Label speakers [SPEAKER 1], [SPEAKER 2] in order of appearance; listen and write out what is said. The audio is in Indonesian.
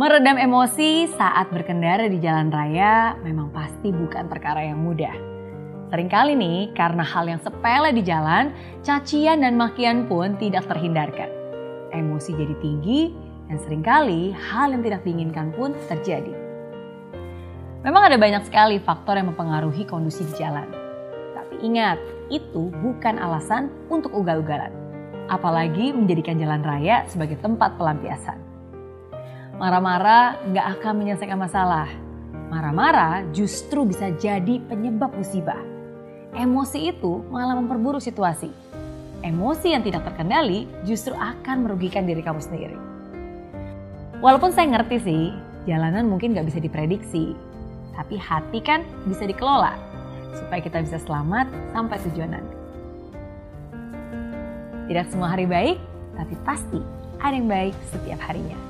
[SPEAKER 1] Meredam emosi saat berkendara di jalan raya memang pasti bukan perkara yang mudah. Seringkali nih, karena hal yang sepele di jalan, cacian dan makian pun tidak terhindarkan. Emosi jadi tinggi dan sering kali hal yang tidak diinginkan pun terjadi. Memang ada banyak sekali faktor yang mempengaruhi kondisi di jalan. Tapi ingat, itu bukan alasan untuk ugal-ugalan. Apalagi menjadikan jalan raya sebagai tempat pelampiasan. Marah-marah nggak akan menyelesaikan masalah. Marah-marah justru bisa jadi penyebab musibah. Emosi itu malah memperburuk situasi. Emosi yang tidak terkendali justru akan merugikan diri kamu sendiri. Walaupun saya ngerti sih, jalanan mungkin gak bisa diprediksi. Tapi hati kan bisa dikelola supaya kita bisa selamat sampai tujuan nanti. Tidak semua hari baik, tapi pasti ada yang baik setiap harinya.